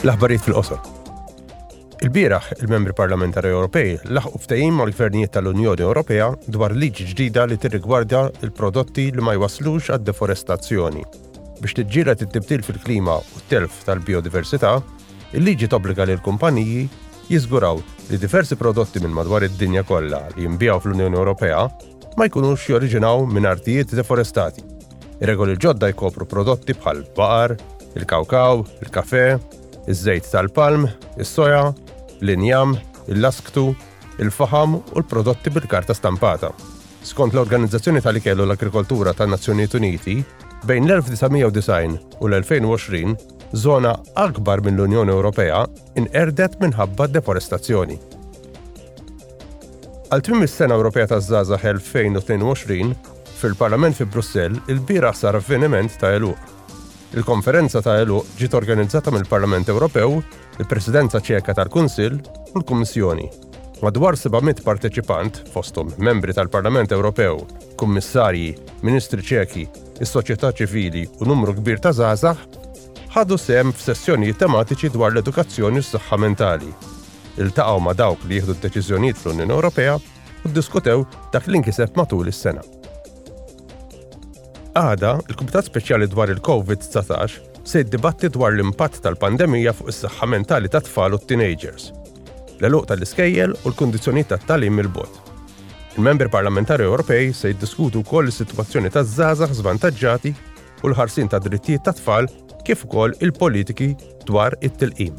L-aħbarijiet fil-qosor. Il-bieraħ, il-membri parlamentari Ewropej laħqu ftehim mal-gvernijiet tal-Unjoni Ewropea dwar liġi ġdida li tirrigwarda il-prodotti li ma jwaslux għad-deforestazzjoni. Biex tiġġieled it-tibdil fil-klima u t-telf tal-biodiversità, il-liġi tobbliga lil kumpaniji jiżguraw li diversi prodotti minn madwar id-dinja kollha li jinbiegħu fl-Unjoni Ewropea ma jkunux joriġinaw minn artijiet deforestati. Ir-regoli l-ġodda jkopru prodotti bħal baqar, il-kawkaw, il-kafè, iż-żejt tal-palm, is-soja, l-injam, il-lasktu, il-faħam u l-prodotti bil-karta stampata. Skont l-Organizzazzjoni tal-Ikel u l-Agrikoltura tan-Nazzjonijiet Uniti, bejn l-1990 u l-2020, żona akbar mill-Unjoni Ewropea inqerdet minħabba deforestazzjoni. Għal tmiem is-Sena Ewropea taż-Żgħażagħ 2022, fil-Parlament fi Brussell ilbieraħ sar avveniment ta' għeluq. Il-konferenza ta' għeluq ġiet organizzata mill-Parlament Ewropew, il-Presidenza Ċeka tal-Kunsill u l-Kummissjoni. Madwar 700 parteċipant, fosthom membri tal-Parlament Ewropew, kummissarji, ministri Ċeki, is-soċjetà ċivili u numru kbir ta' żgħażagħ, ħadu sehem f'sessjonijiet tematiċi dwar l-edukazzjoni u s-saħħa mentali. iltaqgħu ma' dawk li jieħdu d-deċiżjonijiet fl-Unjoni Ewropea u ddiskutew dak li nkiseb matul is-sena. Għada, il-Kumitat Speċjali dwar il-COVID-19 se jiddibatti dwar l-impatt tal-pandemija fuq is-saħħa mentali ta' tfal u teenagers, l-eluq tal-iskejjel u l-kundizzjonijiet tat-talim il-bot. Il-Membri Parlamentari Ewropej se jiddiskutu wkoll is-sitwazzjoni taż-żgħażagħ żvantaġġati u l-ħarsin tad-drittijiet tat-tfal kif ukoll il-politiki dwar it-tilqim.